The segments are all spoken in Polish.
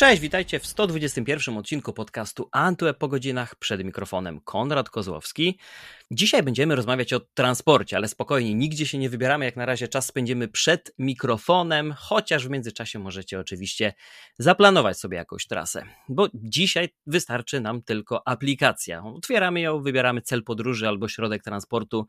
Cześć, witajcie w 121 odcinku podcastu Antweb po godzinach przed mikrofonem Konrad Kozłowski. Dzisiaj będziemy rozmawiać o transporcie, ale spokojnie, nigdzie się nie wybieramy. Jak na razie czas spędzimy przed mikrofonem, chociaż w międzyczasie możecie oczywiście zaplanować sobie jakąś trasę, bo dzisiaj wystarczy nam tylko aplikacja. Otwieramy ją, wybieramy cel podróży albo środek transportu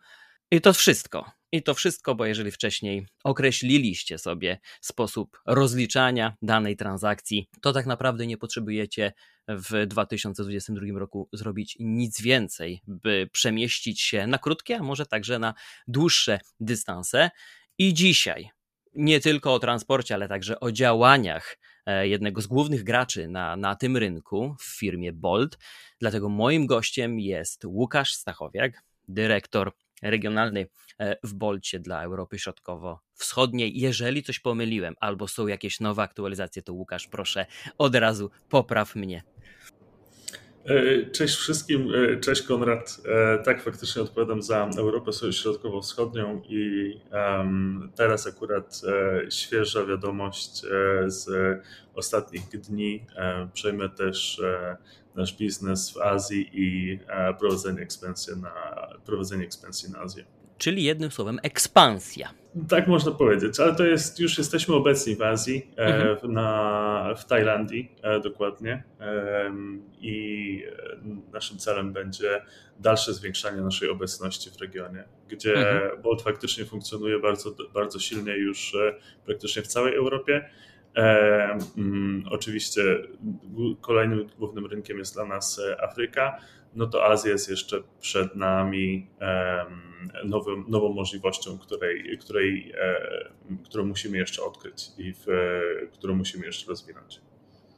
i to wszystko. I to wszystko, bo jeżeli wcześniej określiliście sobie sposób rozliczania danej transakcji, to tak naprawdę nie potrzebujecie w 2022 roku zrobić nic więcej, by przemieścić się na krótkie, a może także na dłuższe dystanse. I dzisiaj nie tylko o transporcie, ale także o działaniach e, jednego z głównych graczy na, na tym rynku w firmie Bolt. Dlatego moim gościem jest Łukasz Stachowiak, dyrektor regionalny e, w Bolcie dla Europy Środkowo-Wschodniej. Jeżeli coś pomyliłem albo są jakieś nowe aktualizacje, to Łukasz, proszę od razu popraw mnie. E, cześć wszystkim, e, cześć Konrad. Tak, faktycznie odpowiadam za Europę Środkowo-Wschodnią i teraz akurat świeża wiadomość z ostatnich dni. Przejmę też nasz biznes w Azji i e, prowadzenie ekspansji na, prowadzenie ekspansji na Azję. Czyli jednym słowem ekspansja. Tak można powiedzieć, ale to jest, już jesteśmy obecni w Azji, e, mhm. na, w Tajlandii e, dokładnie i naszym celem będzie dalsze zwiększanie naszej obecności w regionie, gdzie mhm. Bolt faktycznie funkcjonuje bardzo, bardzo silnie już praktycznie w całej Europie E, mm, oczywiście kolejnym głównym rynkiem jest dla nas e, Afryka, no to Azja jest jeszcze przed nami nowym, nową możliwością, której, której, e, którą musimy jeszcze odkryć i w, którą musimy jeszcze rozwinąć.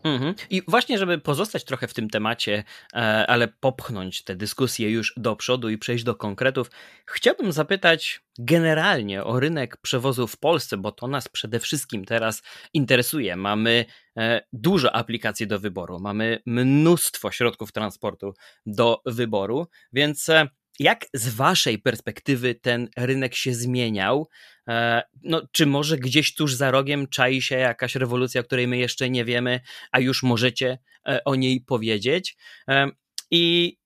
Mhm. I właśnie, żeby pozostać trochę w tym temacie, e, ale popchnąć tę dyskusję już do przodu i przejść do konkretów, chciałbym zapytać generalnie o rynek przewozu w Polsce, bo to nas przede wszystkim teraz interesuje. Mamy e, dużo aplikacji do wyboru, mamy mnóstwo środków transportu do wyboru, więc e, jak z Waszej perspektywy ten rynek się zmieniał? E, no, czy może gdzieś tuż za rogiem czai się jakaś rewolucja, o której my jeszcze nie wiemy, a już możecie e, o niej powiedzieć? E, I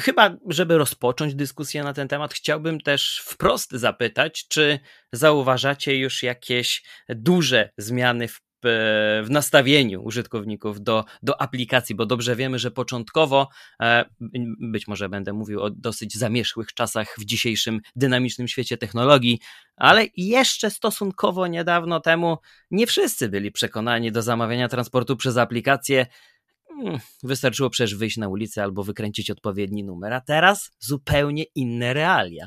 chyba, żeby rozpocząć dyskusję na ten temat, chciałbym też wprost zapytać, czy zauważacie już jakieś duże zmiany w w nastawieniu użytkowników do, do aplikacji, bo dobrze wiemy, że początkowo, e, być może będę mówił o dosyć zamierzchłych czasach w dzisiejszym dynamicznym świecie technologii, ale jeszcze stosunkowo niedawno temu nie wszyscy byli przekonani do zamawiania transportu przez aplikację. Hmm, wystarczyło przecież wyjść na ulicę albo wykręcić odpowiedni numer, a teraz zupełnie inne realia.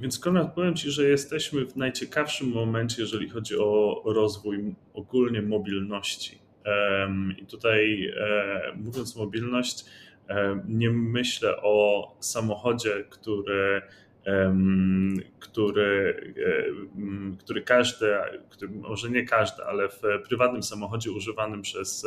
Więc Konrad, powiem Ci, że jesteśmy w najciekawszym momencie, jeżeli chodzi o rozwój ogólnie mobilności. I tutaj e, mówiąc mobilność, nie myślę o samochodzie, który, który, e, który każdy, który, może nie każdy, ale w prywatnym samochodzie używanym przez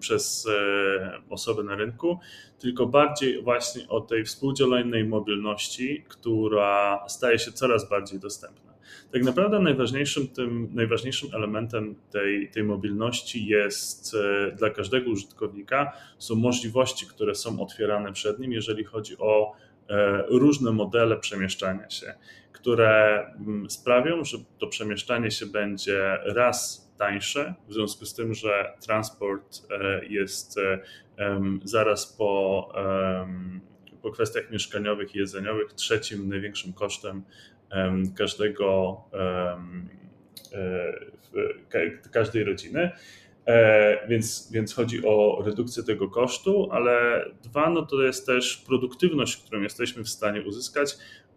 przez e, osoby na rynku, tylko bardziej właśnie o tej współdzielonej mobilności, która staje się coraz bardziej dostępna. Tak naprawdę najważniejszym, tym, najważniejszym elementem tej, tej mobilności jest e, dla każdego użytkownika są możliwości, które są otwierane przed nim, jeżeli chodzi o e, różne modele przemieszczania się, które mm, sprawią, że to przemieszczanie się będzie raz tańsze, w związku z tym, że transport e, jest e, zaraz po, po kwestiach mieszkaniowych i jedzeniowych trzecim największym kosztem każdego, e, każdej rodziny. Więc, więc chodzi o redukcję tego kosztu, ale dwa, no to jest też produktywność, którą jesteśmy w stanie uzyskać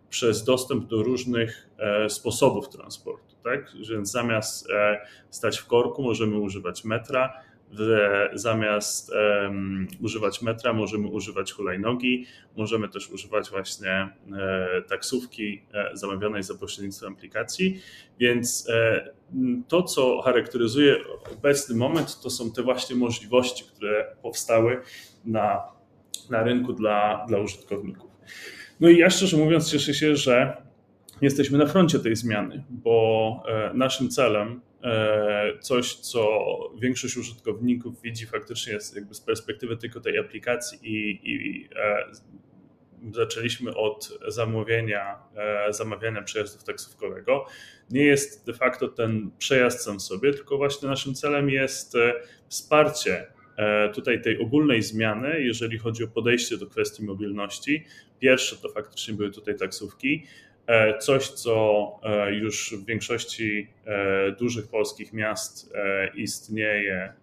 przez dostęp do różnych sposobów transportu tak? Więc zamiast e, stać w korku, możemy używać metra, zamiast um, używać metra, możemy używać hulajnogi, możemy też używać właśnie e, taksówki e, zamawianej za pośrednictwem aplikacji. Więc e, to, co charakteryzuje obecny moment, to są te właśnie możliwości, które powstały na, na rynku dla, dla użytkowników. No i ja szczerze mówiąc cieszę się, że jesteśmy na froncie tej zmiany, bo naszym celem coś, co większość użytkowników widzi faktycznie jest jakby z perspektywy tylko tej aplikacji i, i zaczęliśmy od zamówienia, e, zamawiania przejazdów taksówkowego. Nie jest de facto ten przejazd sam sobie, tylko właśnie naszym celem jest e, wsparcie e, tutaj tej ogólnej zmiany, jeżeli chodzi o podejście do kwestii mobilności. Pierwsze to faktycznie były tutaj taksówki. Coś, co już w większości dużych polskich miast istnieje,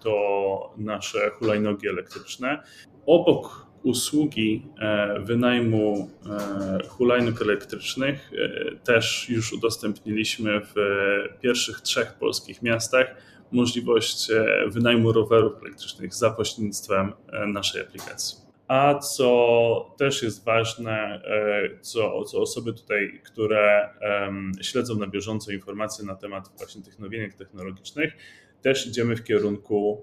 to nasze hulajnogi elektryczne. Obok usługi e, wynajmu e, hulajnóg elektrycznych e, też już udostępniliśmy w pierwszych trzech polskich miastach możliwość wynajmu rowerów elektrycznych za pośrednictwem naszej aplikacji. A co też jest ważne, co, co osoby tutaj, które śledzą na bieżąco informacje na temat właśnie tych nowinek technologicznych, też idziemy w kierunku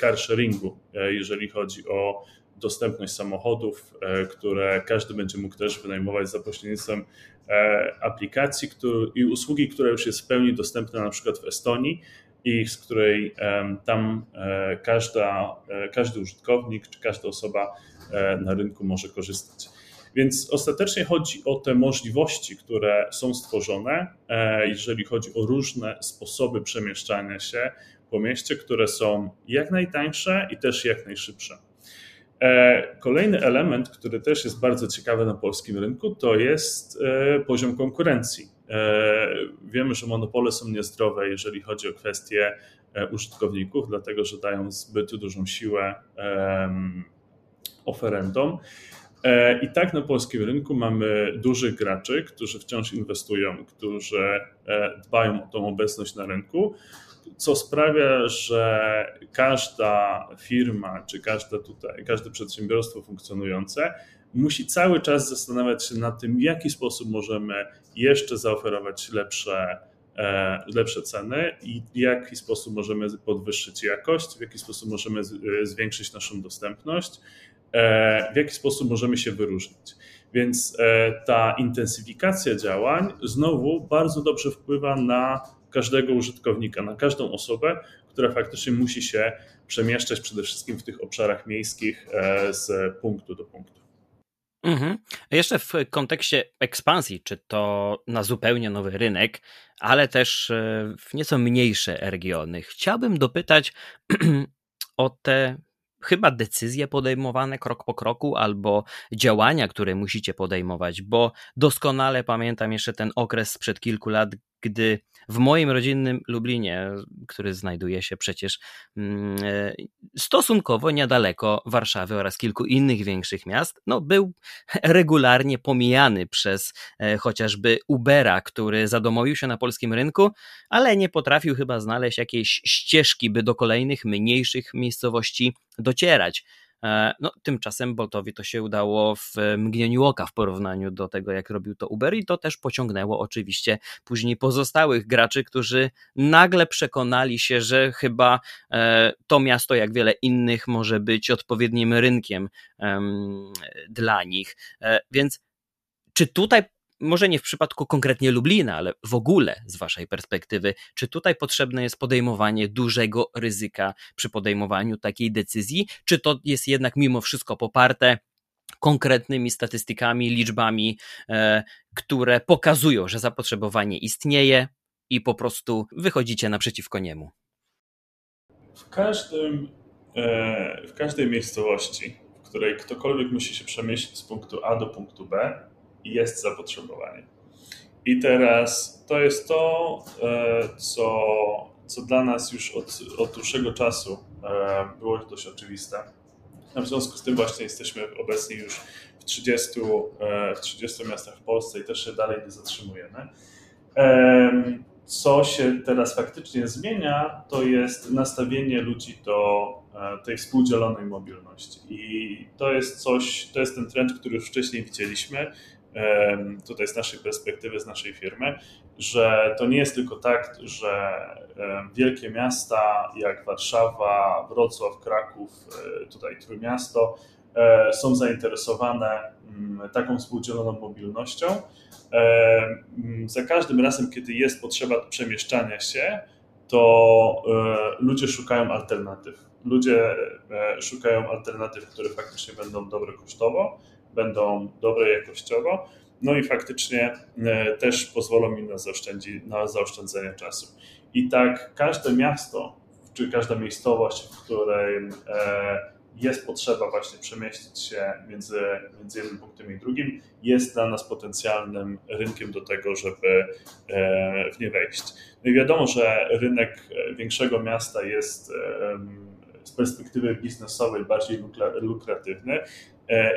car sharingu, jeżeli chodzi o dostępność samochodów, e, które każdy będzie mógł też wynajmować za pośrednictwem e, aplikacji który, i usługi, która już jest w pełni dostępna na przykład w Estonii i z której tam e, każda, każdy użytkownik czy każda osoba na rynku może korzystać. Więc ostatecznie chodzi o te możliwości, które są stworzone, jeżeli chodzi o różne sposoby przemieszczania się po mieście, które są jak najtańsze i też jak najszybsze. E, kolejny element, który też jest bardzo ciekawy na polskim rynku, to jest e, poziom konkurencji. E, wiemy, że monopole są niezdrowe, jeżeli chodzi o kwestie użytkowników, dlatego że dają zbyt dużą siłę oferentom. I tak na polskim rynku mamy dużych graczy, którzy wciąż inwestują, którzy dbają o tą obecność na rynku, co sprawia, że każda firma, czy każde tutaj, każde przedsiębiorstwo funkcjonujące musi cały czas zastanawiać się nad tym, w jaki sposób możemy jeszcze zaoferować lepsze, e, lepsze ceny i w jaki sposób możemy podwyższyć jakość, w jaki sposób możemy zwiększyć naszą dostępność, e, w jaki sposób możemy się wyróżnić. Więc e, ta intensyfikacja działań znowu bardzo dobrze wpływa na każdego użytkownika, na każdą osobę, która faktycznie musi się przemieszczać przede wszystkim w tych obszarach miejskich e, z punktu do punktu. Mhm. Jeszcze w kontekście ekspansji, czy to na zupełnie nowy rynek, ale też e, w nieco mniejsze regiony, chciałbym dopytać o te chyba decyzje podejmowane krok po kroku albo działania, które musicie podejmować, bo doskonale pamiętam jeszcze ten okres sprzed kilku lat, gdy w moim rodzinnym Lublinie, który znajduje się przecież mm, e, stosunkowo niedaleko Warszawy oraz kilku innych większych miast, no był regularnie pomijany przez e, chociażby Ubera, który zadomowił się na polskim rynku, ale nie potrafił chyba znaleźć jakiejś ścieżki, by do kolejnych mniejszych miejscowości docierać. E, no, tymczasem Boltowi to się udało w mgnieniu oka w porównaniu do tego, jak robił to Uber, i to też pociągnęło oczywiście później pozostałych graczy, którzy nagle przekonali się, że chyba e, to miasto, jak wiele innych, może być odpowiednim rynkiem dla nich. E, więc czy tutaj może nie w przypadku konkretnie Lublina, ale w ogóle z Waszej perspektywy, czy tutaj potrzebne jest podejmowanie dużego ryzyka przy podejmowaniu takiej decyzji, czy to jest jednak mimo wszystko poparte konkretnymi statystykami, liczbami, e, które pokazują, że zapotrzebowanie istnieje i po prostu wychodzicie naprzeciwko niemu? W każdym, e, w każdej miejscowości, w której ktokolwiek musi się przemieścić z punktu A do punktu B, jest zapotrzebowanie. I teraz to jest to, e, co, co dla nas już od, od dłuższego czasu e, było dość oczywiste. W związku z tym właśnie jesteśmy obecnie już w 30, e, w 30 miastach w Polsce i też się dalej nie zatrzymujemy. Co się teraz faktycznie zmienia, to jest nastawienie ludzi do tej współdzielonej mobilności. I to jest coś, to jest ten trend, który już wcześniej widzieliśmy tutaj z naszej perspektywy, z naszej firmy, że to nie jest tylko tak, że wielkie miasta jak Warszawa, Wrocław, Kraków, e, tutaj Trójmiasto są zainteresowane mm, taką współdzieloną mobilnością. Mm, za każdym razem, kiedy jest potrzeba przemieszczania się, to ludzie szukają alternatyw. Ludzie szukają alternatyw, które faktycznie będą dobre kosztowo, będą dobre jakościowo, no i faktycznie też pozwolą im na, na zaoszczędzenie czasu. I tak każde miasto, czy każda miejscowość, w której e, jest potrzeba właśnie przemieścić się między, między jednym punktem i drugim, jest dla nas potencjalnym rynkiem do tego, żeby e, w nie wejść. No i wiadomo, że rynek większego miasta jest z perspektywy biznesowej bardziej lukratywny, e,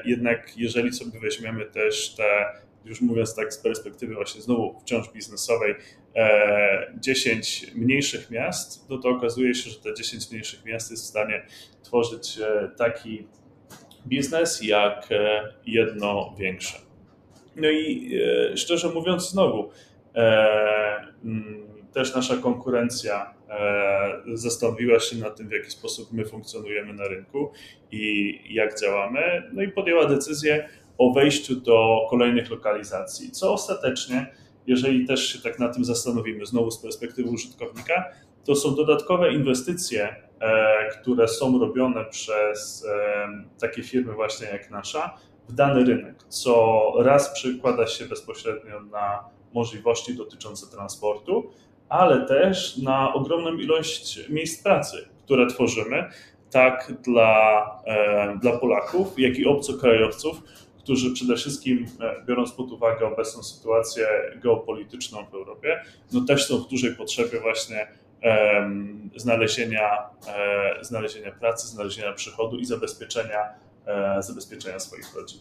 jednak jeżeli sobie weźmiemy też te już mówiąc tak z perspektywy właśnie znowu wciąż biznesowej, 10 e, mniejszych miast, no to okazuje się, że te 10 mniejszych miast jest w stanie tworzyć e, taki biznes jak e, jedno większe. No i szczerze mówiąc, znowu, mm, też nasza konkurencja zastanowiła się nad tym, w jaki sposób my funkcjonujemy na rynku i jak działamy, no i podjęła decyzję o wejściu do kolejnych lokalizacji, co ostatecznie, jeżeli też się tak na tym zastanowimy, znowu z perspektywy użytkownika, to są dodatkowe inwestycje, e, które są robione przez e, takie firmy właśnie jak nasza w dany rynek, co raz przekłada się bezpośrednio na możliwości dotyczące transportu, ale też na ogromną ilość miejsc pracy, które tworzymy, tak dla, e, dla Polaków, jak i obcokrajowców, którzy przede wszystkim, e, biorąc pod uwagę obecną sytuację geopolityczną w Europie, no też są w dużej potrzebie właśnie znalezienia, e, znalezienia pracy, znalezienia przychodu i zabezpieczenia, zabezpieczenia swoich rodzin.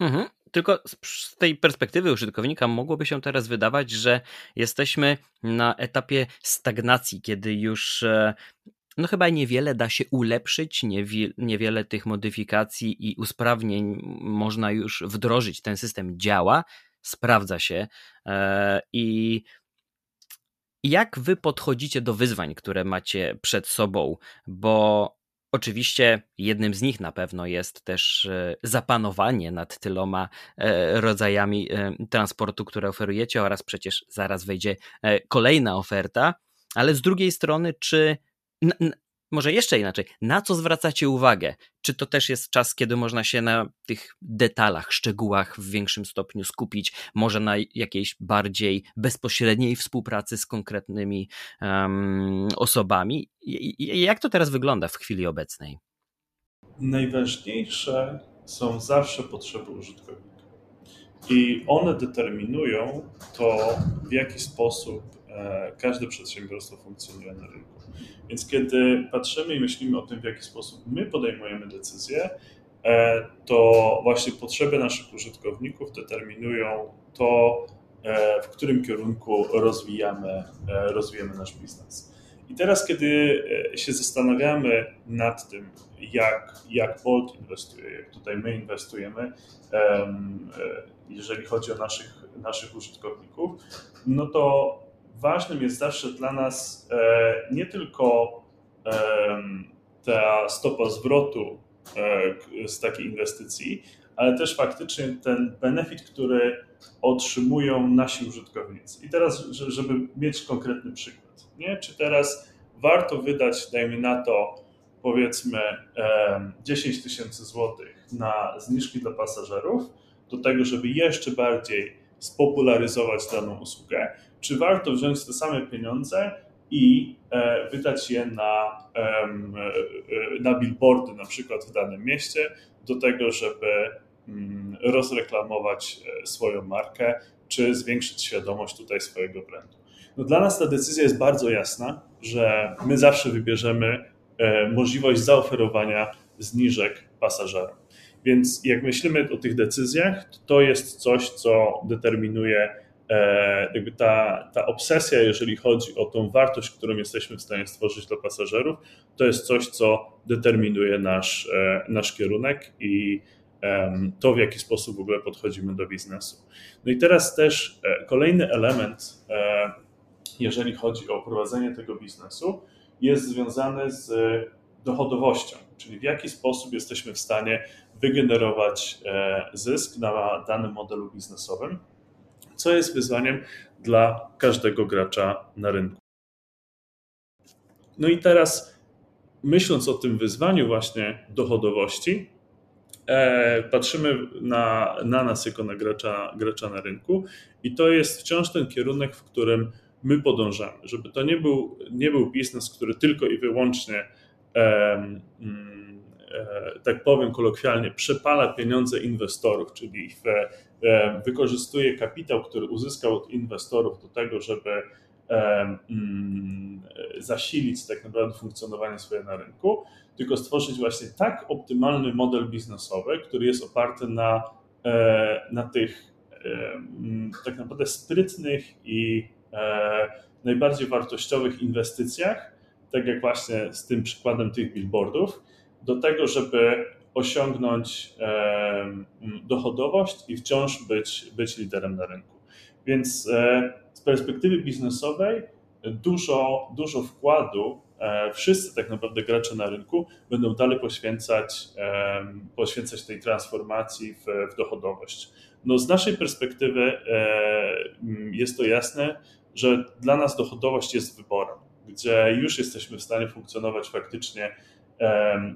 Mhm. Tylko z tej perspektywy użytkownika mogłoby się teraz wydawać, że jesteśmy na etapie stagnacji, kiedy już no chyba niewiele da się ulepszyć, niewiele tych modyfikacji i usprawnień można już wdrożyć. Ten system działa, sprawdza się e, i jak wy podchodzicie do wyzwań, które macie przed sobą, bo Oczywiście jednym z nich na pewno jest też e, zapanowanie nad tyloma e, rodzajami transportu, które oferujecie, oraz przecież zaraz wejdzie kolejna oferta, ale z drugiej strony, czy może jeszcze inaczej, na co zwracacie uwagę? Czy to też jest czas, kiedy można się na tych detalach, szczegółach w większym stopniu skupić? Może na jakiejś bardziej bezpośredniej współpracy z konkretnymi um, osobami? Jak to teraz wygląda w chwili obecnej? Najważniejsze są zawsze potrzeby użytkownika. I one determinują to, w jaki sposób e, każde przedsiębiorstwo funkcjonuje na rynku. Więc kiedy patrzymy i myślimy o tym, w jaki sposób my podejmujemy decyzje, e, to właśnie potrzeby naszych użytkowników determinują to, e, w którym kierunku rozwijamy, e, rozwijamy nasz biznes. I teraz, kiedy się zastanawiamy nad tym, jak, jak Bolt inwestuje, jak tutaj my inwestujemy, jeżeli chodzi o naszych, naszych użytkowników, no to ważnym jest zawsze dla nas e, nie tylko ta stopa zwrotu e, z takiej inwestycji, ale też faktycznie ten benefit, który otrzymują nasi użytkownicy. I teraz, żeby mieć konkretny przykład, nie? czy teraz warto wydać, dajmy na to, powiedzmy 10 tysięcy złotych na zniżki dla pasażerów, do tego, żeby jeszcze bardziej spopularyzować daną usługę, czy warto wziąć te same pieniądze i e, wydać je na, e, na billboardy na przykład w danym mieście, do tego, żeby mm, rozreklamować e, swoją markę, czy zwiększyć świadomość tutaj swojego brandu. No dla nas ta decyzja jest bardzo jasna, że my zawsze wybierzemy możliwość zaoferowania zniżek pasażerom. Więc jak myślimy o tych decyzjach, to jest coś, co determinuje jakby ta, ta obsesja, jeżeli chodzi o tą wartość, którą jesteśmy w stanie stworzyć dla pasażerów, to jest coś, co determinuje nasz, e, nasz kierunek i to, w jaki sposób w ogóle podchodzimy do biznesu. No i teraz też e, kolejny element, jeżeli chodzi o prowadzenie tego biznesu, jest związany z dochodowością czyli w jaki sposób jesteśmy w stanie wygenerować zysk na danym modelu biznesowym, co jest wyzwaniem dla każdego gracza na rynku. No i teraz, myśląc o tym wyzwaniu właśnie dochodowości, e, patrzymy na, na nas jako na gracza, gracza na rynku i to jest wciąż ten kierunek, w którym my podążamy, żeby to nie był, nie był biznes, który tylko i wyłącznie e, tak powiem kolokwialnie, przepala pieniądze inwestorów, czyli e, wykorzystuje kapitał, który uzyskał od inwestorów do tego, żeby Mm, zasilić tak naprawdę funkcjonowanie swoje na rynku, tylko stworzyć właśnie tak optymalny model biznesowy, który jest oparty na, e, na tych mm, tak naprawdę sprytnych i e, najbardziej wartościowych inwestycjach, tak jak właśnie z tym przykładem tych billboardów, do tego, żeby osiągnąć dochodowość i wciąż być, być liderem na rynku. Więc e, z perspektywy biznesowej dużo, dużo wkładu e, wszyscy tak naprawdę gracze na rynku będą dalej poświęcać, poświęcać tej transformacji w, w dochodowość. No z naszej perspektywy e, jest to jasne, że dla nas dochodowość jest wyborem, gdzie już jesteśmy w stanie funkcjonować faktycznie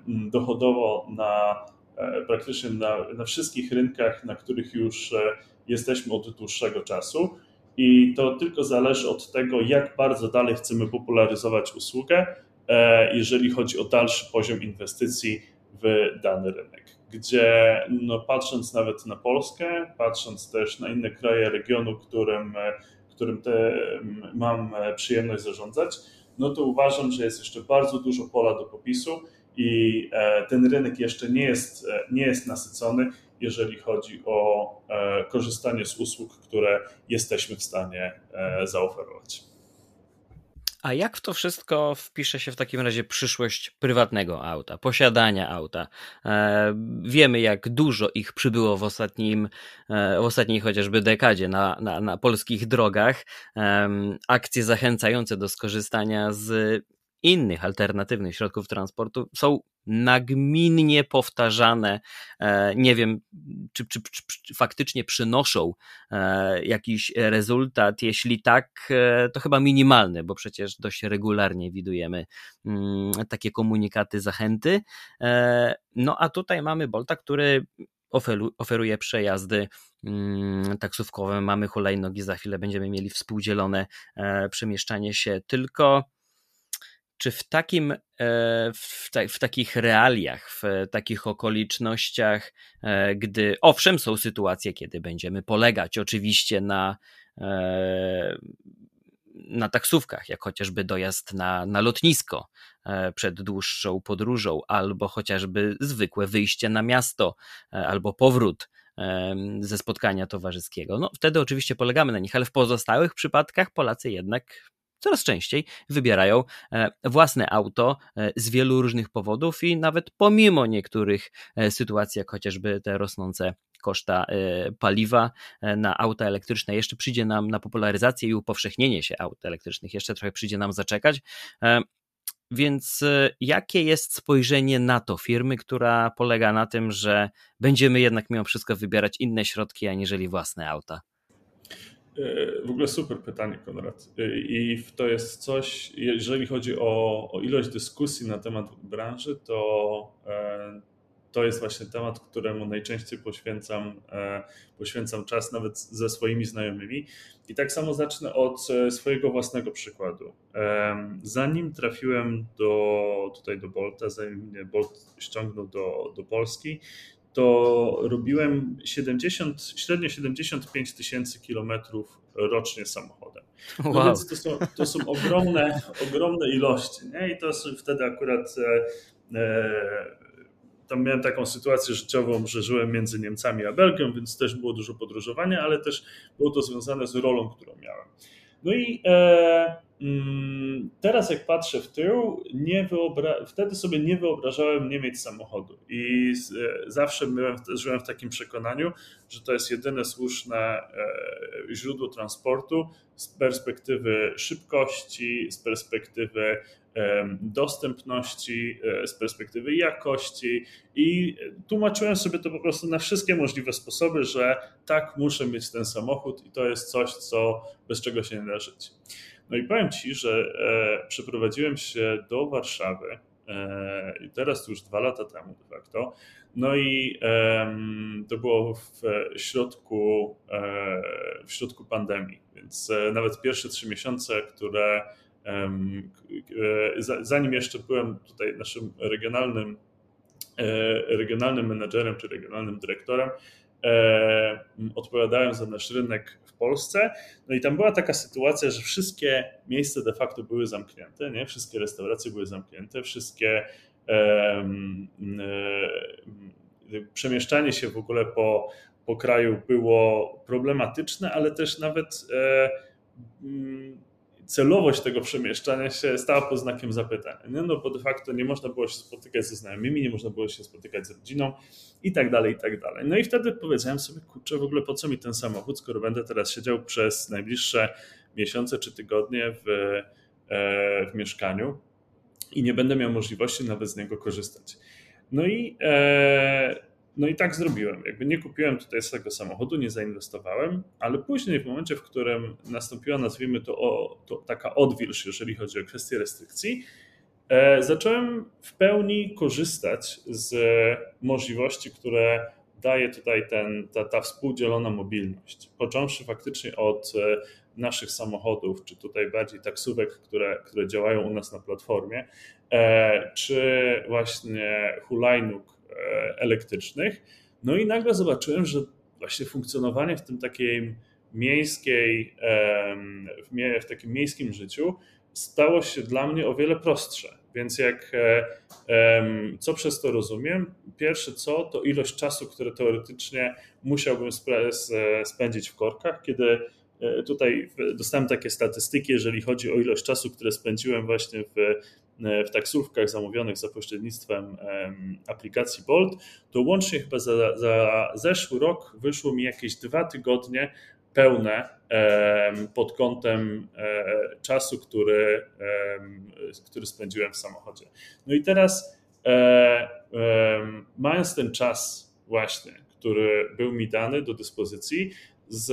dochodowo na praktycznie na, na wszystkich rynkach, na których już jesteśmy od dłuższego czasu i to tylko zależy od tego, jak bardzo dalej chcemy popularyzować usługę, e, jeżeli chodzi o dalszy poziom inwestycji w dany rynek. Gdzie no, patrząc nawet na Polskę, patrząc też na inne kraje regionu, którym, którym te, mam przyjemność zarządzać, no to uważam, że jest jeszcze bardzo dużo pola do popisu i e, ten rynek jeszcze nie jest, e, nie jest nasycony jeżeli chodzi o e, korzystanie z usług, które jesteśmy w stanie zaoferować. A jak w to wszystko wpisze się w takim razie przyszłość prywatnego auta, posiadania auta? Wiemy, jak dużo ich przybyło w, ostatnim, w ostatniej chociażby dekadzie na, na, na polskich drogach. akcje zachęcające do skorzystania z innych alternatywnych środków transportu są nagminnie powtarzane. E, nie wiem, czy, czy, czy, faktycznie przynoszą e, jakiś rezultat. Jeśli tak, e, to chyba minimalny, bo przecież dość regularnie widujemy mm, takie komunikaty, zachęty. No a tutaj mamy Bolta, który oferuje przejazdy mm, taksówkowe, mamy hulajnogi, za chwilę będziemy mieli współdzielone przemieszczanie się, tylko czy w takim, e, w, ta, w, takich realiach, w takich okolicznościach, e, gdy owszem, są sytuacje, kiedy będziemy polegać oczywiście na, e, na taksówkach, jak chociażby dojazd na, na lotnisko przed dłuższą podróżą, albo chociażby zwykłe wyjście na miasto, albo powrót ze spotkania towarzyskiego. No, wtedy oczywiście polegamy na nich, ale w pozostałych przypadkach Polacy jednak coraz częściej wybierają e, własne auto e, z wielu różnych powodów i nawet pomimo niektórych e, sytuacji, jak chociażby te rosnące koszta paliwa na auta elektryczne. Jeszcze przyjdzie nam na popularyzację i upowszechnienie się aut elektrycznych, jeszcze trochę przyjdzie nam zaczekać. Więc jakie jest spojrzenie na to firmy, która polega na tym, że będziemy jednak mimo wszystko wybierać inne środki, aniżeli własne auta? W ogóle super pytanie, Konrad. I to jest coś, jeżeli chodzi o, o ilość dyskusji na temat branży, to e, to jest właśnie temat, któremu najczęściej poświęcam, e, poświęcam czas nawet ze swoimi znajomymi. I tak samo zacznę od e, swojego własnego przykładu. Zanim trafiłem do, tutaj do Bolta, zanim mnie Bolt ściągnął do, do Polski, to robiłem 70, średnio 75 tysięcy kilometrów rocznie samochodem. No wow. więc to są, to są ogromne, ogromne ilości. Nie? I to wtedy akurat e, e, tam miałem taką sytuację życiową, że żyłem między Niemcami a Belgią, więc też było dużo podróżowania, ale też było to związane z rolą, którą miałem. No i e, teraz jak patrzę w tył, wyobra- wtedy sobie nie wyobrażałem nie mieć samochodu i e, zawsze byłem, żyłem w takim przekonaniu, że to jest jedyne słuszne e, źródło transportu z perspektywy szybkości, z perspektywy dostępności, z perspektywy jakości i tłumaczyłem sobie to po prostu na wszystkie możliwe sposoby, że tak muszę mieć ten samochód i to jest coś, co bez czego się nie da żyć. No i powiem Ci, że przeprowadziłem się do Warszawy i teraz już dwa lata temu de facto. No i to było w środku, e, w środku pandemii, więc e, nawet pierwsze trzy miesiące, które e, zanim jeszcze byłem tutaj naszym regionalnym, regionalnym menedżerem czy regionalnym dyrektorem, odpowiadałem za nasz rynek w Polsce. No i tam była taka sytuacja, że wszystkie miejsca de facto były zamknięte, nie? Wszystkie restauracje były zamknięte, wszystkie przemieszczanie się w ogóle po, po kraju było problematyczne, ale też nawet e, mm, celowość tego przemieszczania się stała pod znakiem zapytania. Nie? No bo de facto nie można było się spotykać ze znajomymi, nie można było się spotykać z rodziną i tak dalej, i tak dalej. No i wtedy powiedziałem sobie, kurczę, w ogóle po co mi ten samochód, skoro będę teraz siedział przez najbliższe miesiące czy tygodnie w, e, w mieszkaniu i nie będę miał możliwości nawet z niego korzystać. No i, e, no i tak zrobiłem. Jakby nie kupiłem tutaj swojego samochodu, nie zainwestowałem, ale później w momencie, w którym nastąpiła, nazwijmy to, o, to taka odwilż, jeżeli chodzi o kwestie restrykcji, e, zacząłem w pełni korzystać z możliwości, które daje tutaj ten, ta, ta współdzielona mobilność. Począwszy faktycznie od e, naszych samochodów, czy tutaj bardziej taksówek, które, które działają u nas na platformie, E, czy właśnie hulajnóg elektrycznych. No i nagle zobaczyłem, że właśnie funkcjonowanie w tym takiej miejskiej, w takim miejskim życiu stało się dla mnie o wiele prostsze. Więc jak e, co przez to rozumiem? Pierwsze co, to ilość czasu, które teoretycznie musiałbym spędzić w korkach, kiedy tutaj dostałem takie statystyki, jeżeli chodzi o ilość czasu, które spędziłem właśnie w E, w taksówkach zamówionych za pośrednictwem aplikacji Bolt, to łącznie chyba za, za zeszły rok wyszło mi jakieś dwa tygodnie pełne pod kątem e, czasu, który, który spędziłem w samochodzie. No i teraz, e, mając ten czas właśnie, który był mi dany do dyspozycji, z,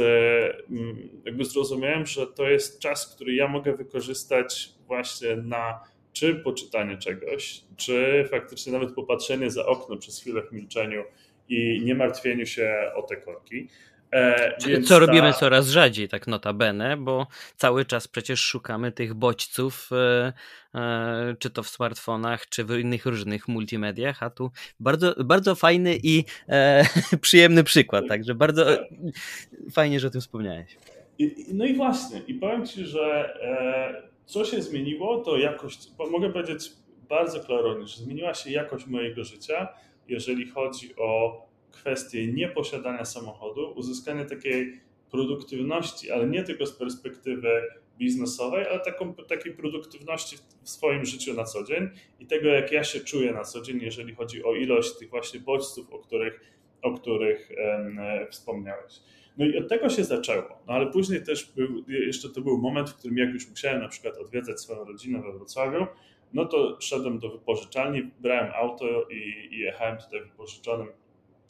jakby zrozumiałem, że to jest czas, który ja mogę wykorzystać właśnie na czy poczytanie czegoś, czy faktycznie nawet popatrzenie za okno przez chwilę w milczeniu i nie martwieniu się o te korki. E, Co robimy ta... coraz rzadziej, tak notabene, bo cały czas przecież szukamy tych bodźców, e, e, czy to w smartfonach, czy w innych różnych multimediach, a tu bardzo, bardzo fajny i e, przyjemny przykład, także bardzo tak. fajnie, że o tym wspomniałeś. I, no i właśnie, i powiem Ci, że e, co się zmieniło, to jakość, mogę powiedzieć bardzo klarownie, że zmieniła się jakość mojego życia, jeżeli chodzi o kwestię nieposiadania samochodu, uzyskanie takiej produktywności, ale nie tylko z perspektywy biznesowej, ale taką, takiej produktywności w swoim życiu na co dzień i tego, jak ja się czuję na co dzień, jeżeli chodzi o ilość tych właśnie bodźców, o których, o których wspomniałeś. No i od tego się zaczęło. No ale później też był, jeszcze to był moment, w którym jak już musiałem na przykład odwiedzać swoją rodzinę we Wrocławiu, no to szedłem do wypożyczalni, brałem auto i, i jechałem tutaj wypożyczonym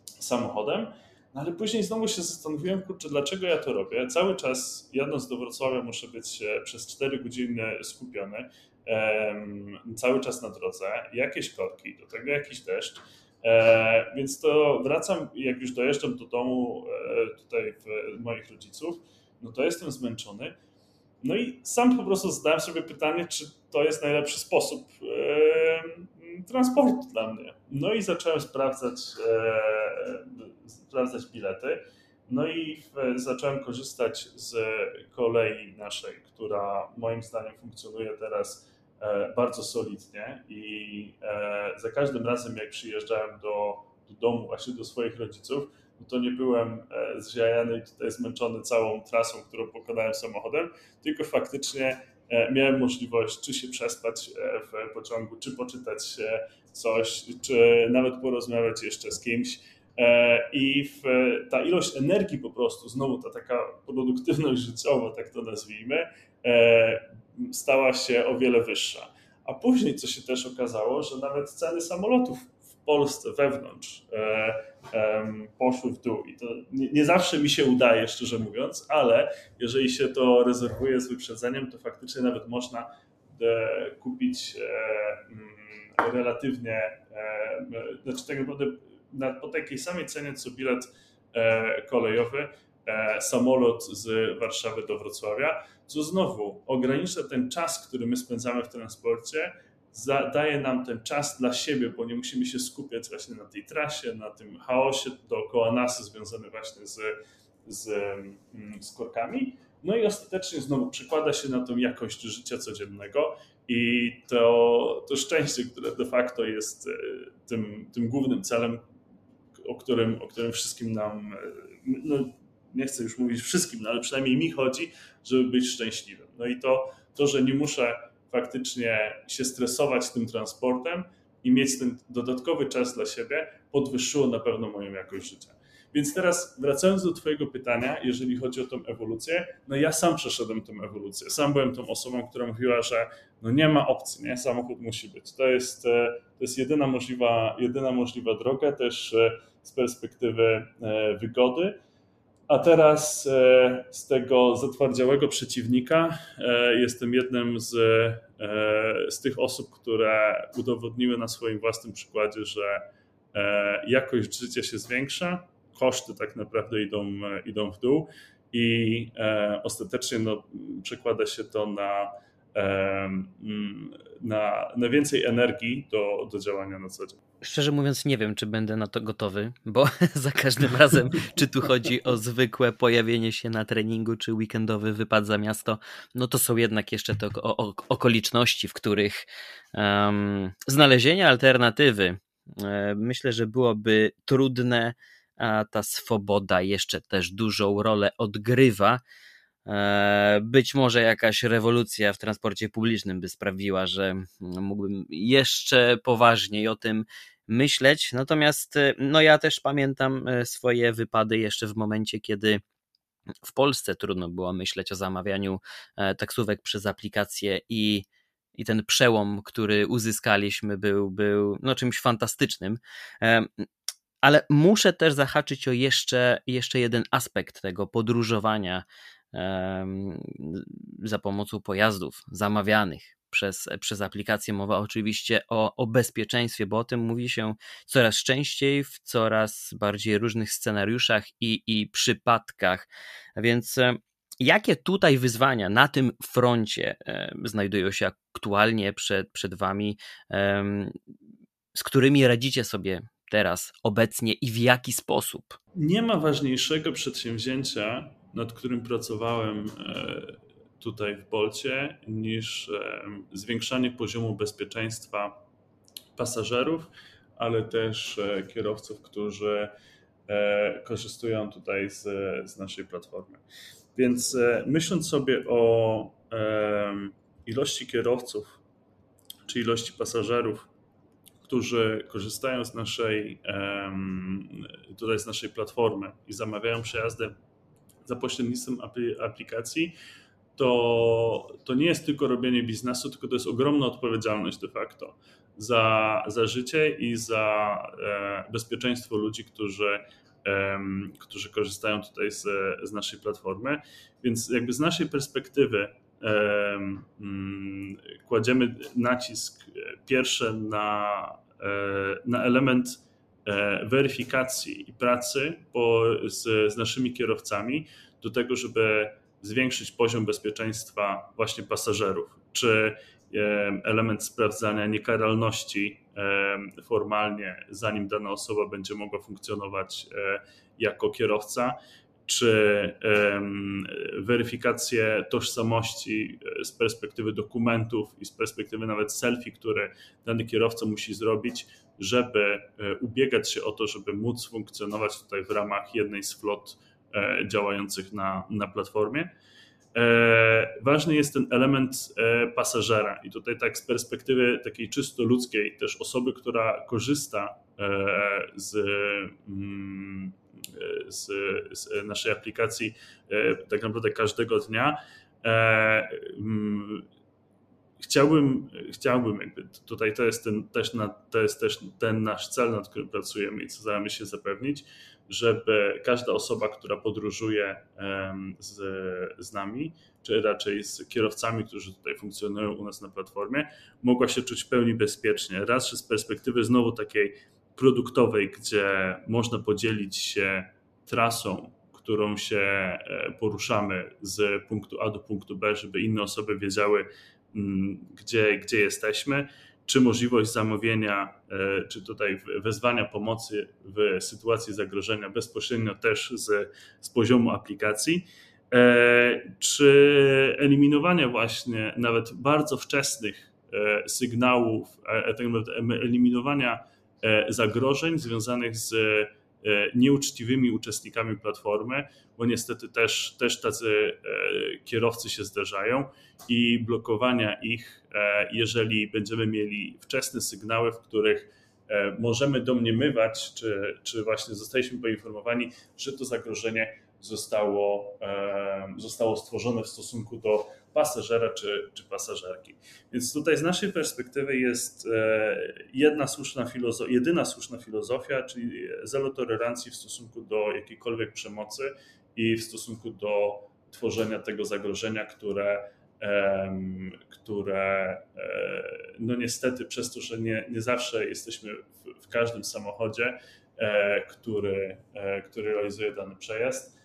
samochodem. No ale później znowu się zastanowiłem, kurczę, dlaczego ja to robię. Cały czas jadąc do Wrocławia muszę być przez 4 godziny skupiony, um, cały czas na drodze, jakieś korki, do tego jakiś deszcz. E, więc to wracam, jak już dojeżdżam do domu e, tutaj moich rodziców, no to jestem zmęczony. No i sam po prostu zadałem sobie pytanie, czy to jest najlepszy sposób e, transportu dla mnie. No i zacząłem sprawdzać, sprawdzać bilety. No i zacząłem korzystać z kolei naszej, która moim zdaniem funkcjonuje teraz E, bardzo solidnie i e, za każdym razem, jak przyjeżdżałem do, do domu, właśnie do swoich rodziców, no to nie byłem e, zziajany tutaj zmęczony całą trasą, którą pokonałem samochodem, tylko faktycznie miałem możliwość czy się przespać w pociągu, czy poczytać coś, czy nawet porozmawiać jeszcze z kimś. I ta ilość energii po prostu, znowu ta taka produktywność życiowa, tak to nazwijmy, stała się o wiele wyższa. a później, co się też okazało, że nawet ceny samolotów w Polsce wewnątrz e, e, poszły w dół. I to nie, nie, zawsze mi się udaje, szczerze mówiąc, ale jeżeli się to rezerwuje z wyprzedzeniem, to faktycznie nawet można e, kupić e, mm, relatywnie, e, znaczy tak naprawdę na, po takiej samej cenie co bilet e, kolejowy, samolot z Warszawy do Wrocławia, co znowu ogranicza ten czas, który my spędzamy w transporcie, daje nam ten czas dla siebie, bo nie musimy się skupiać właśnie na tej trasie, na tym chaosie dookoła nas związany właśnie z, z, mm, z korkami. No i ostatecznie znowu przekłada się na tą jakość życia codziennego i to, to szczęście, które de facto jest e, tym, tym głównym celem, o którym, o którym wszystkim nam, e, no nie chcę już mówić wszystkim, no ale przynajmniej mi chodzi, żeby być szczęśliwym. No i to, to że nie muszę faktycznie się stresować tym transportem i mieć ten dodatkowy czas dla siebie, podwyższyło na pewno moją jakość życia. Więc teraz wracając do Twojego pytania, jeżeli chodzi o tą ewolucję, no ja sam przeszedłem tę ewolucję. Sam byłem tą osobą, która mówiła, że no nie ma opcji, nie? samochód musi być. To jest, e, to jest jedyna, możliwa, jedyna możliwa droga też e, z perspektywy e, wygody. A teraz e, z tego zatwardziałego przeciwnika e, jestem jednym z, e, z tych osób, które udowodniły na swoim własnym przykładzie, że jakość życia się zwiększa, koszty tak naprawdę idą, idą w dół i ostatecznie no, przekłada się to na, na, na więcej energii do, do działania na co dzień. Szczerze mówiąc, nie wiem, czy będę na to gotowy, bo za każdym razem, czy tu chodzi o zwykłe pojawienie się na treningu, czy weekendowy wypad za miasto, no to są jednak jeszcze te okoliczności, w których um, znalezienie alternatywy um, myślę, że byłoby trudne, a ta swoboda jeszcze też dużą rolę odgrywa. E, być może jakaś rewolucja w transporcie publicznym by sprawiła, że mógłbym jeszcze poważniej o tym myśleć. Natomiast e, no ja też pamiętam e, swoje wypady jeszcze w momencie, kiedy w Polsce trudno było myśleć o zamawianiu taksówek przez aplikację i, i ten przełom, który uzyskaliśmy, był, był no, czymś fantastycznym. Ale muszę też zahaczyć o jeszcze, jeszcze jeden aspekt tego podróżowania za pomocą pojazdów zamawianych przez, przez aplikację. Mowa oczywiście o, o bezpieczeństwie, bo o tym mówi się coraz częściej w coraz bardziej różnych scenariuszach i, i przypadkach. Więc e, jakie tutaj wyzwania na tym froncie e, znajdują się aktualnie przed, przed Wami, z którymi radzicie sobie teraz, obecnie i w jaki sposób? Nie ma ważniejszego przedsięwzięcia, nad którym pracowałem e, tutaj w Bolcie niż zwiększanie poziomu bezpieczeństwa pasażerów, ale też e, kierowców, którzy e, korzystują tutaj z, z naszej platformy. Więc e, myśląc sobie o ilości kierowców czy ilości pasażerów, którzy korzystają z naszej, tutaj z naszej platformy i zamawiają przejazdy za pośrednictwem aplikacji, to, to nie jest tylko robienie biznesu, tylko to jest ogromna odpowiedzialność de facto za, za życie i za e, bezpieczeństwo ludzi, którzy, e, którzy korzystają tutaj z, z naszej platformy. Więc jakby z naszej perspektywy e, kładziemy nacisk pierwsze na, e, na element e, weryfikacji i pracy po, z, z naszymi kierowcami do tego, żeby zwiększyć poziom bezpieczeństwa właśnie pasażerów, czy element sprawdzania niekaralności formalnie, zanim dana osoba będzie mogła funkcjonować e, jako kierowca, czy weryfikację tożsamości e, z perspektywy dokumentów i z perspektywy nawet selfie, które dany kierowca musi zrobić, żeby e, ubiegać się o to, żeby móc funkcjonować tutaj w ramach jednej z flot E, działających na, na platformie. E, ważny jest ten element pasażera i tutaj tak z perspektywy takiej czysto ludzkiej, też osoby, która korzysta z, mm, z, z naszej aplikacji tak naprawdę każdego dnia, mm, chciałbym, chciałbym jakby tutaj to jest, ten, też na, to jest też ten nasz cel, nad którym pracujemy i co staramy się zapewnić, żeby każda osoba, która podróżuje z, z nami, czy raczej z kierowcami, którzy tutaj funkcjonują u nas na platformie, mogła się czuć w pełni bezpiecznie. Raz, że z perspektywy znowu takiej produktowej, gdzie można podzielić się trasą, którą się e, poruszamy z punktu A do punktu B, żeby inne osoby wiedziały, gdzie, gdzie jesteśmy, czy możliwość zamówienia, e, czy tutaj wezwania pomocy w sytuacji zagrożenia bezpośrednio też z, z poziomu aplikacji, e, czy eliminowania właśnie nawet bardzo wczesnych sygnałów, tak eliminowania zagrożeń związanych z E, nieuczciwymi uczestnikami platformy, bo niestety też, też tacy e, kierowcy się zdarzają i blokowania ich, e, jeżeli będziemy mieli wczesne sygnały, w których możemy domniemywać, czy, czy właśnie zostaliśmy poinformowani, że to zagrożenie zostało, zostało stworzone w stosunku do pasażera czy, czy pasażerki. Więc tutaj z naszej perspektywy jest e, jedna słuszna filozofia, jedyna słuszna filozofia, czyli zero tolerancji w stosunku do jakiejkolwiek przemocy i w stosunku do tworzenia tego zagrożenia, które, które e, no niestety przez to, że nie, nie zawsze jesteśmy w, w każdym samochodzie, e, który, który realizuje dany przejazd,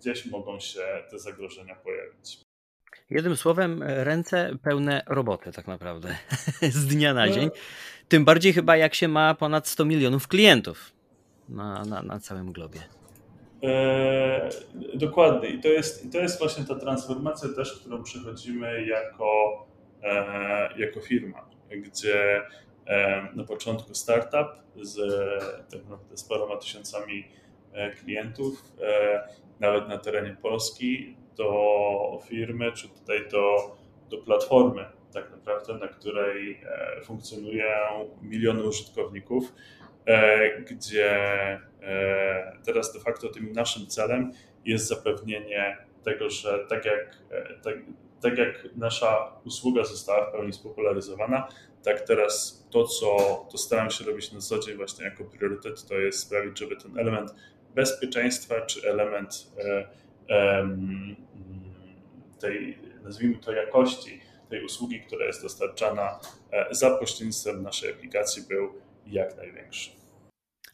gdzieś mogą się te zagrożenia pojawić. Jednym słowem, ręce pełne roboty, tak naprawdę, z dnia na no. dzień. Tym bardziej chyba, jak się ma ponad 100 milionów klientów na, na, na całym globie. E, dokładnie. I to, jest, to jest właśnie ta transformacja też, którą przechodzimy jako, e, jako firma, gdzie e, na początku startup z, tak naprawdę z paroma tysiącami e, klientów, e, nawet na terenie Polski, do firmy, czy tutaj do, do platformy, tak naprawdę, na której e, funkcjonują miliony użytkowników, e, gdzie e, teraz de facto tym naszym celem jest zapewnienie tego, że tak jak, tak, tak jak nasza usługa została w pełni spopularyzowana, tak teraz to, co to staram się robić na co dzień właśnie jako priorytet, to jest sprawić, żeby ten element bezpieczeństwa czy element tej, nazwijmy to, jakości tej usługi, która jest dostarczana e, za pośrednictwem naszej aplikacji, był jak największy.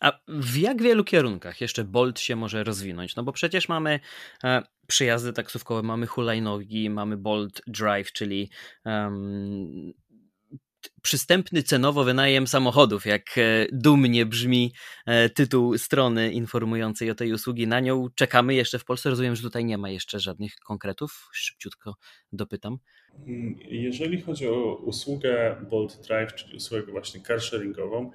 A w jak wielu kierunkach jeszcze Bolt się może rozwinąć? No bo przecież mamy e, przyjazdy taksówkowe, mamy hulajnogi, mamy Bolt Drive, czyli um, przystępny cenowo wynajem samochodów, jak e, dumnie brzmi e, tytuł strony informującej o tej usługi. Na nią czekamy jeszcze w Polsce. Rozumiem, że tutaj nie ma jeszcze żadnych konkretów. Szybciutko dopytam. Jeżeli chodzi o usługę Bolt Drive, czyli usługę właśnie carsharingową,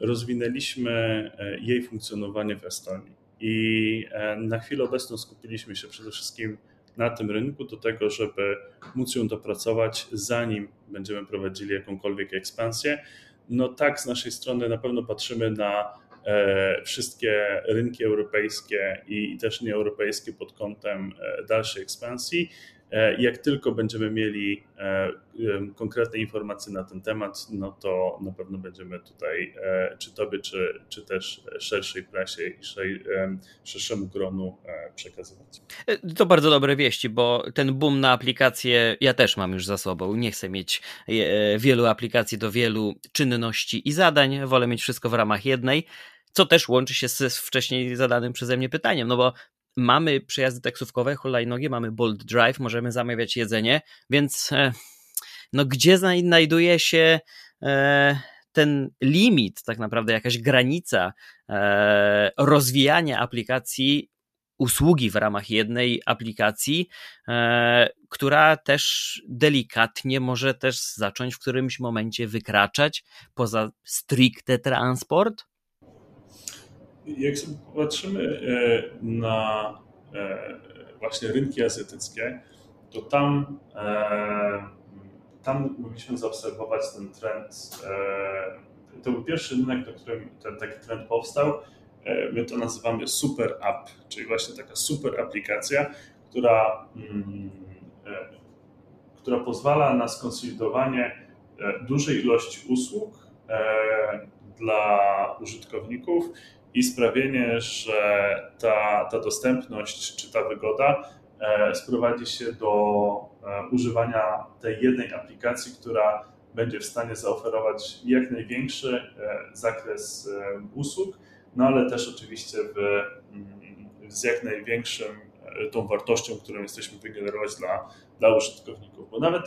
rozwinęliśmy e, jej funkcjonowanie w Estonii. I na chwilę obecną skupiliśmy się przede wszystkim na tym rynku do tego, żeby móc ją dopracować, zanim będziemy prowadzili jakąkolwiek ekspansję. No tak, z naszej strony na pewno patrzymy na e, wszystkie rynki europejskie i też nieeuropejskie pod kątem e, dalszej ekspansji. E, jak tylko będziemy mieli e, konkretne informacje na ten temat, no to na pewno będziemy tutaj, e, czy tobie, czy, czy też szerszej prasie i szerszemu gronu przekazywać. To bardzo dobre wieści, bo ten boom na aplikacje ja też mam już za sobą. Nie chcę mieć wielu aplikacji do wielu czynności i zadań. Wolę mieć wszystko w ramach jednej co też łączy się z wcześniej zadanym przeze mnie pytaniem, no bo mamy przejazdy taksówkowe, hulajnogi, mamy Bolt Drive, możemy zamawiać jedzenie, więc e, no gdzie znajduje się e, ten limit, tak naprawdę jakaś granica e, rozwijania aplikacji, usługi w ramach jednej aplikacji, która też delikatnie może też zacząć w którymś momencie wykraczać poza stricte transport? Jak sobie popatrzymy e, na e, właśnie rynki azjatyckie, to tam, e, tam mogliśmy zaobserwować ten trend. To był pierwszy rynek, na którym ten taki trend powstał. My to nazywamy super app, czyli właśnie taka super aplikacja, która, mm, która pozwala na skonsolidowanie dużej ilości usług dla użytkowników i sprawienie, że ta, ta dostępność czy ta wygoda sprowadzi się do używania tej jednej aplikacji, która będzie w stanie zaoferować jak największy zakres usług, no ale też oczywiście w, mm, z jak największym e, tą wartością, którą jesteśmy wygenerować dla, dla użytkowników. Bo nawet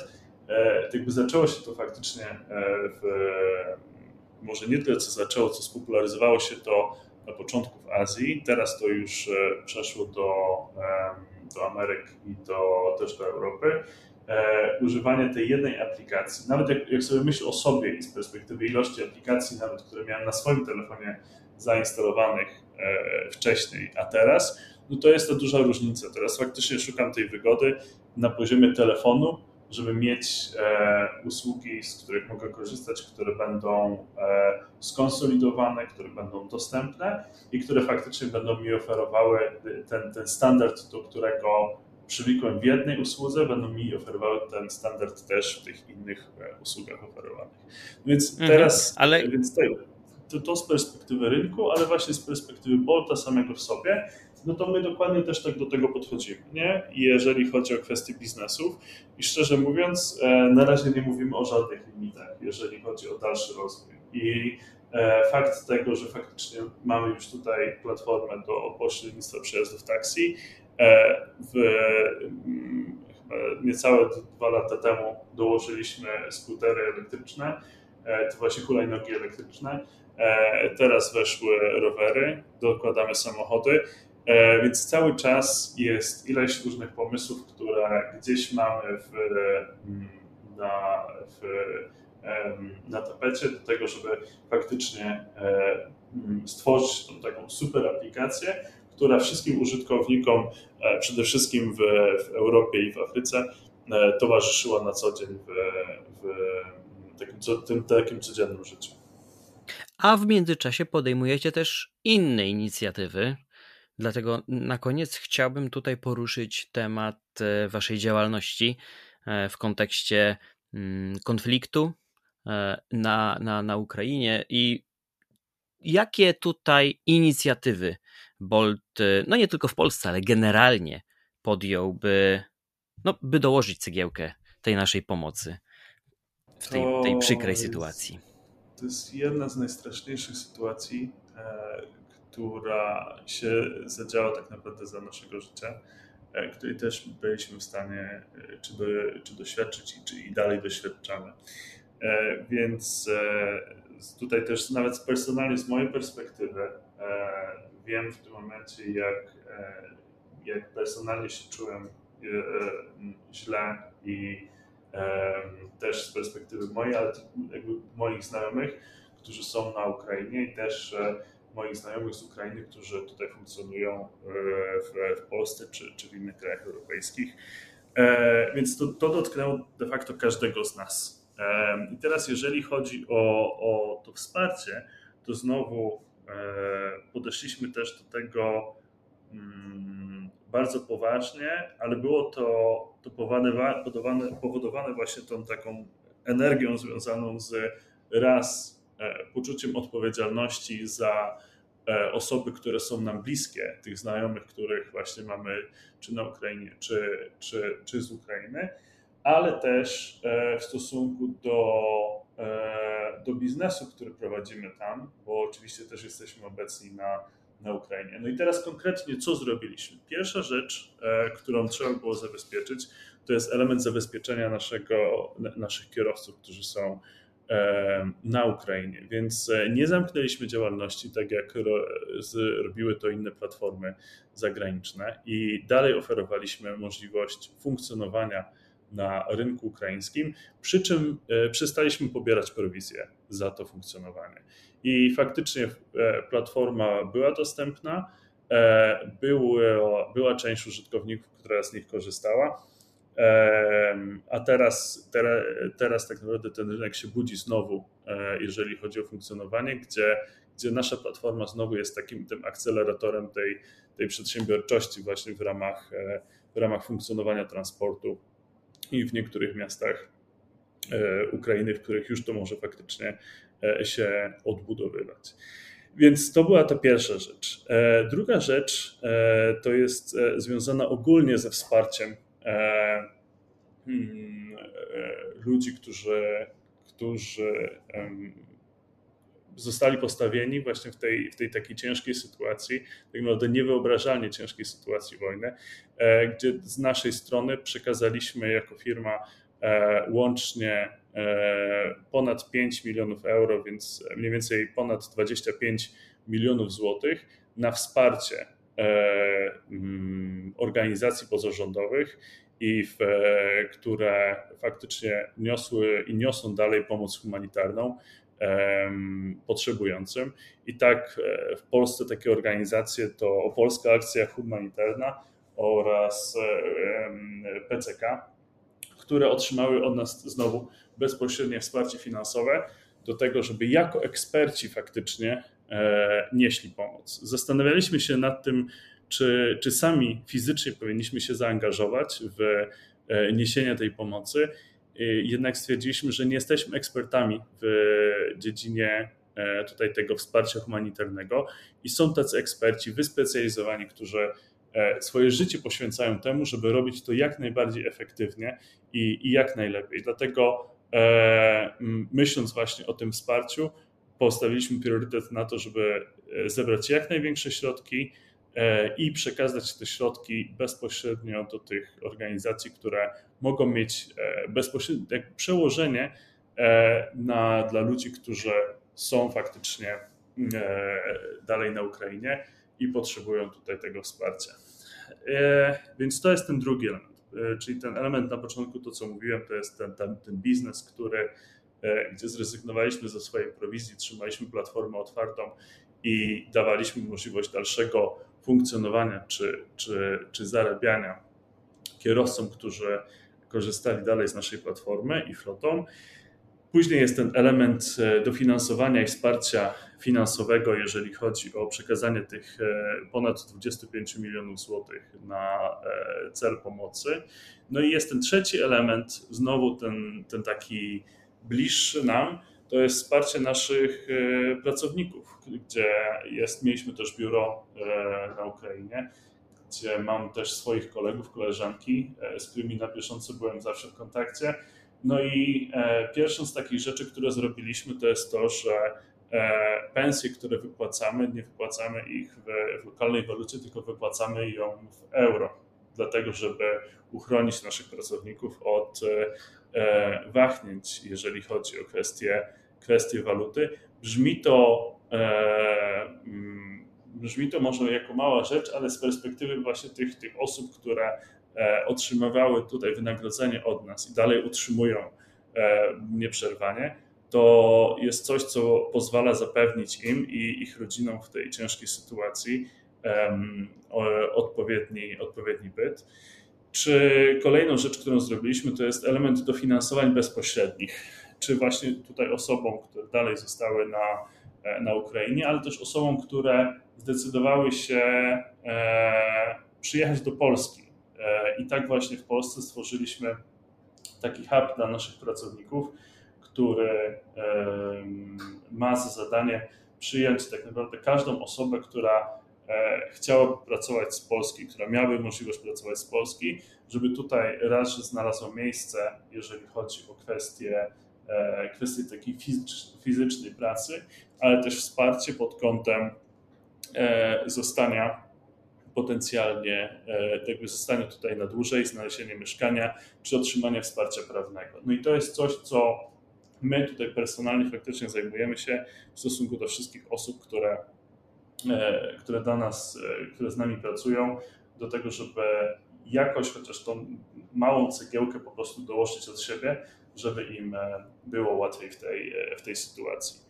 e, jakby zaczęło się to faktycznie e, w, może nie tyle co zaczęło, co spopularyzowało się to na początku w Azji, teraz to już przeszło do, do Ameryk i do, też do Europy. używanie tej jednej aplikacji, nawet jak, jak sobie myślę o sobie i z perspektywy ilości aplikacji, nawet które miałem na swoim telefonie zainstalowanych e, wcześniej, a teraz, no to jest to duża różnica. Teraz faktycznie szukam tej wygody na poziomie telefonu, żeby mieć e, usługi, z których mogę korzystać, które będą e, skonsolidowane, które będą dostępne i które faktycznie będą mi oferowały ten, ten standard, do którego przywykłem w jednej usłudze, będą mi oferowały ten standard też w tych innych usługach oferowanych. Więc mhm. teraz, mhm, ale... więc tej, to, to z perspektywy rynku, ale właśnie z perspektywy Bolta samego w sobie, no to my dokładnie też tak do tego podchodzimy, nie? Jeżeli chodzi o kwestie biznesów i szczerze mówiąc, e, na razie nie mówimy o żadnych limitach, jeżeli chodzi o dalszy rozwój. I e, fakt tego, że faktycznie mamy już tutaj platformę do pośrednictwa przejazdów taksi, e, w mm, niecałe dwa lata temu dołożyliśmy skutery elektryczne, to właśnie hulajnogi elektryczne, teraz weszły rowery, dokładamy samochody, więc cały czas jest ileś różnych pomysłów, które gdzieś mamy w, mm, na, w, na tapecie do tego, żeby faktycznie e, stworzyć tą taką super aplikację, która wszystkim użytkownikom, przede wszystkim w, w Europie i w Afryce, towarzyszyła na co dzień w, w takim, tym, takim codziennym życiu. A w międzyczasie podejmujecie też inne inicjatywy. Dlatego na koniec chciałbym tutaj poruszyć temat e, Waszej działalności e, w kontekście mm, konfliktu e, na, na, na Ukrainie i jakie tutaj inicjatywy Bolt, no nie tylko w Polsce, ale generalnie podjął, by, no, by dołożyć cegiełkę tej naszej pomocy w tej, tej przykrej sytuacji? to jest jedna z najstraszniejszych sytuacji, która się zadziała tak naprawdę za naszego życia, e, której też byliśmy w stanie e, czy, do, czy doświadczyć, czy i dalej doświadczamy. Więc tutaj też nawet personalnie z mojej perspektywy wiem w tym momencie, jak, jak personalnie się czułem źle i też z perspektywy mojej, ale jakby moich znajomych, którzy są na Ukrainie i też e, moich znajomych z Ukrainy, którzy tutaj funkcjonują e, w, w Polsce czy, czy w innych krajach europejskich. E, więc to, to dotknęło de facto każdego z nas. I teraz, jeżeli chodzi o, o to wsparcie, to znowu podeszliśmy też do tego mm, bardzo poważnie, ale było to, to powodowane, powodowane właśnie tą taką energią związaną z raz e, poczuciem odpowiedzialności za e, osoby, które są nam bliskie, tych znajomych, których właśnie mamy czy na Ukrainie, czy, czy, czy z Ukrainy, ale też e, w stosunku do, do biznesu, który prowadzimy tam, bo oczywiście też jesteśmy obecni na na Ukrainie. No i teraz konkretnie co zrobiliśmy? Pierwsza rzecz, e, którą trzeba było zabezpieczyć, to jest element zabezpieczenia naszego, naszych kierowców, którzy są e, na Ukrainie. Więc e, nie zamknęliśmy działalności tak jak robiły to inne platformy zagraniczne i dalej oferowaliśmy możliwość funkcjonowania na rynku ukraińskim, przy czym przestaliśmy pobierać prowizję za to funkcjonowanie. I faktycznie e, platforma była dostępna, e, było, była część użytkowników, która z nich korzystała. E, a teraz, teraz, tak naprawdę ten rynek się budzi znowu, jeżeli chodzi o funkcjonowanie, gdzie, gdzie nasza platforma znowu jest takim tym akceleratorem tej, tej przedsiębiorczości właśnie w ramach, w ramach funkcjonowania transportu i w niektórych miastach Ukrainy, w których już to może faktycznie się odbudowywać. Więc to była ta pierwsza rzecz. Druga rzecz to jest związana ogólnie ze wsparciem ludzi, którzy, którzy zostali postawieni właśnie w tej, w tej takiej ciężkiej sytuacji, tak naprawdę niewyobrażalnie ciężkiej sytuacji wojny, e, gdzie z naszej strony przekazaliśmy jako firma e, łącznie e, ponad 5 milionów euro, więc mniej więcej ponad 25 milionów złotych na wsparcie organizacji pozarządowych i w, które faktycznie niosły i niosą dalej pomoc humanitarną potrzebującym. I tak e, w Polsce takie organizacje to Polska Akcja Humanitarna oraz PCK, które otrzymały od nas znowu bezpośrednie wsparcie finansowe do tego, żeby jako eksperci faktycznie e, nieśli pomoc. Zastanawialiśmy się nad tym, czy, czy sami fizycznie powinniśmy się zaangażować w e, niesienie tej pomocy jednak stwierdziliśmy, że nie jesteśmy ekspertami w dziedzinie e, tutaj tego wsparcia humanitarnego i są tacy eksperci wyspecjalizowani, którzy e, swoje życie poświęcają temu, żeby robić to jak najbardziej efektywnie i, i jak najlepiej. Dlatego myśląc właśnie o tym wsparciu, postawiliśmy priorytet na to, żeby zebrać jak największe środki, i przekazać te środki bezpośrednio do tych organizacji, które mogą mieć e, bezpośrednie przełożenie e, na, dla ludzi, którzy są faktycznie dalej na Ukrainie i potrzebują tutaj tego wsparcia. Więc to jest ten drugi element, czyli ten element na początku, to co mówiłem, to jest ten, ten, ten biznes, który, gdzie zrezygnowaliśmy ze swojej prowizji, trzymaliśmy platformę otwartą i dawaliśmy możliwość dalszego funkcjonowania czy, czy, czy zarabiania kierowcom, którzy korzystali dalej z naszej platformy i flotą. Później jest ten element e, dofinansowania i wsparcia finansowego, jeżeli chodzi o przekazanie tych e, ponad 25 milionów złotych na e, cel pomocy. No i jest ten trzeci element, znowu ten, ten taki bliższy nam, to jest wsparcie naszych e, pracowników, gdzie jest, mieliśmy też biuro e, na Ukrainie, gdzie mam też swoich kolegów, koleżanki, e, z którymi na bieżąco byłem zawsze w kontakcie. No i pierwszą z takich rzeczy, które zrobiliśmy, to jest to, że pensje, które wypłacamy, nie wypłacamy ich w, lokalnej walucie, tylko wypłacamy ją w euro, dlatego żeby uchronić naszych pracowników od wahnięć, jeżeli chodzi o kwestie, kwestie waluty. Brzmi to, e, mm, brzmi to może jako mała rzecz, ale z perspektywy właśnie tych, tych osób, które e, otrzymywały tutaj wynagrodzenie od nas i dalej utrzymują nieprzerwanie, to jest coś, co pozwala zapewnić im i ich rodzinom w tej ciężkiej sytuacji odpowiedni, odpowiedni byt. Czy kolejną rzecz, którą zrobiliśmy, to jest element dofinansowań bezpośrednich. Czy właśnie tutaj osobom, które dalej zostały na, e, na Ukrainie, ale też osobom, które zdecydowały się e, przyjechać do Polski. E, I tak właśnie w Polsce stworzyliśmy taki hub dla naszych pracowników, który ma za zadanie przyjąć tak naprawdę każdą osobę, która E, chciałaby pracować z Polski, która miałaby możliwość pracować z Polski, żeby tutaj raz, znalazło miejsce, jeżeli chodzi o kwestie, e, kwestie takiej fizycznej pracy, ale też wsparcie pod kątem e, zostania potencjalnie, jakby zostania tutaj na dłużej, znalezienie mieszkania czy otrzymania wsparcia prawnego. No i to jest coś, co my tutaj personalnie faktycznie zajmujemy się w stosunku do wszystkich osób, które które dla nas, e, które z nami pracują, do tego, żeby jakoś chociaż tą małą cegiełkę po prostu dołożyć od siebie, żeby im e, było łatwiej w tej, w tej sytuacji.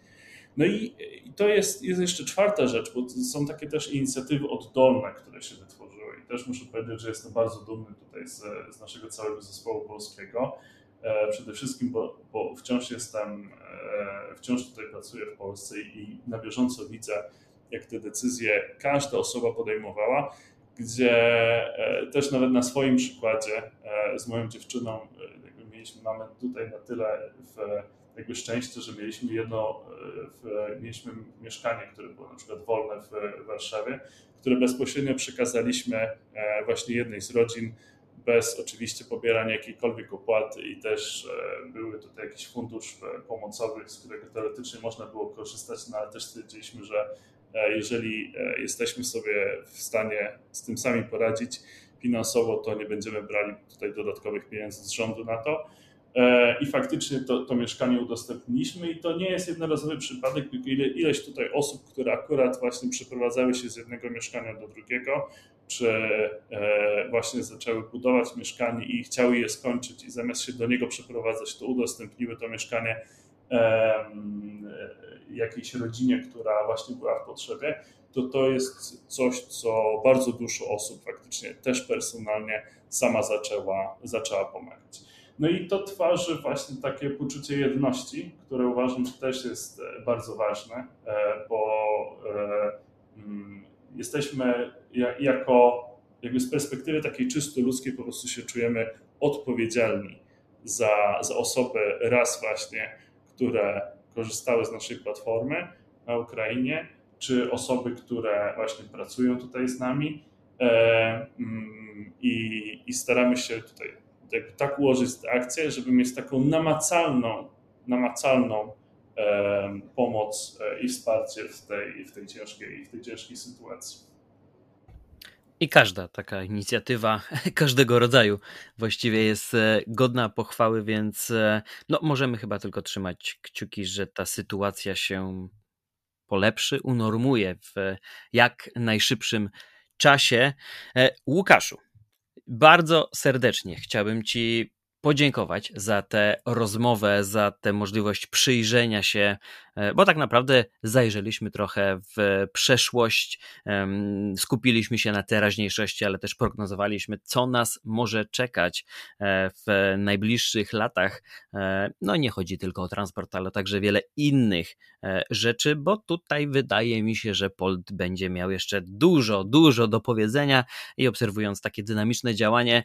No i, i to jest, jest jeszcze czwarta rzecz, bo są takie też inicjatywy oddolne, które się wytworzyły i też muszę powiedzieć, że jestem bardzo dumny tutaj z, z naszego całego zespołu polskiego. Przede wszystkim, bo, bo wciąż jestem, wciąż tutaj pracuję w Polsce i na bieżąco widzę, jak te decyzje każda osoba podejmowała gdzie też nawet na swoim przykładzie z moją dziewczyną mieliśmy, mamy tutaj na tyle w jakby szczęście, że mieliśmy jedno, w, mieliśmy mieszkanie, które było na przykład wolne w Warszawie, które bezpośrednio przekazaliśmy e, właśnie jednej z rodzin, bez oczywiście pobierania jakiejkolwiek opłaty i też e, były tutaj jakiś fundusz e, pomocowy, z którego teoretycznie można było korzystać, no ale też stwierdziliśmy, że jeżeli jesteśmy sobie w stanie z tym sami poradzić finansowo, to nie będziemy brali tutaj dodatkowych pieniędzy z rządu na to. E, i faktycznie to, to mieszkanie udostępniliśmy i to nie jest jednorazowy przypadek, ile, ileś tutaj osób, które akurat właśnie przeprowadzały się z jednego mieszkania do drugiego, czy e, właśnie zaczęły budować mieszkanie i chciały je skończyć i zamiast się do niego przeprowadzać, to udostępniły to mieszkanie jakiejś rodzinie, która właśnie była w potrzebie, to to jest coś, co bardzo dużo osób faktycznie też personalnie sama zaczęła, zaczęła pomagać. No i to tworzy właśnie takie poczucie jedności, które uważam, że też jest e, bardzo ważne, e, bo e, mm, jesteśmy jako, jakby z perspektywy takiej czysto ludzkiej po prostu się czujemy odpowiedzialni za, za osoby raz właśnie, które korzystały z naszej platformy na Ukrainie, czy osoby, które właśnie pracują tutaj z nami mm, i, i staramy się tutaj tak ułożyć akcję, żeby mieć taką namacalną, namacalną e, pomoc e, i wsparcie w tej, w tej ciężkiej, w tej ciężkiej sytuacji. I każda taka inicjatywa, każdego rodzaju właściwie jest e, godna pochwały, więc e, no, możemy chyba tylko trzymać kciuki, że ta sytuacja się polepszy, unormuje w jak najszybszym czasie. Łukaszu, bardzo serdecznie chciałbym Ci podziękować za tę rozmowę, za tę możliwość przyjrzenia się, e, bo tak naprawdę zajrzeliśmy trochę w przeszłość, skupiliśmy się na teraźniejszości, ale też prognozowaliśmy, co nas może czekać e, w najbliższych latach. E, no nie chodzi tylko o transport, ale także wiele innych rzeczy, bo tutaj wydaje mi się, że Polt będzie miał jeszcze dużo, dużo do powiedzenia i obserwując takie dynamiczne działanie,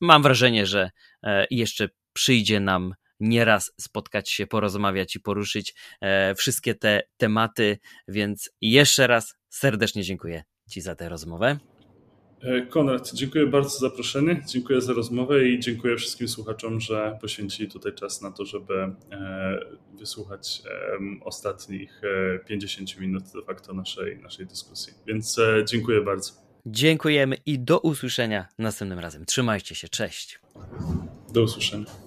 mam wrażenie, że e, jeszcze przyjdzie nam nieraz spotkać się, porozmawiać i poruszyć e, wszystkie te tematy, więc jeszcze raz serdecznie dziękuję Ci za tę rozmowę. E, Konrad, dziękuję bardzo za zaproszenie, dziękuję za rozmowę i dziękuję wszystkim słuchaczom, że poświęcili tutaj czas na to, żeby wysłuchać ostatnich 50 minut de facto naszej, naszej dyskusji. Więc dziękuję bardzo. Dziękujemy i do usłyszenia następnym razem. Trzymajcie się, cześć. Do usłyszenia.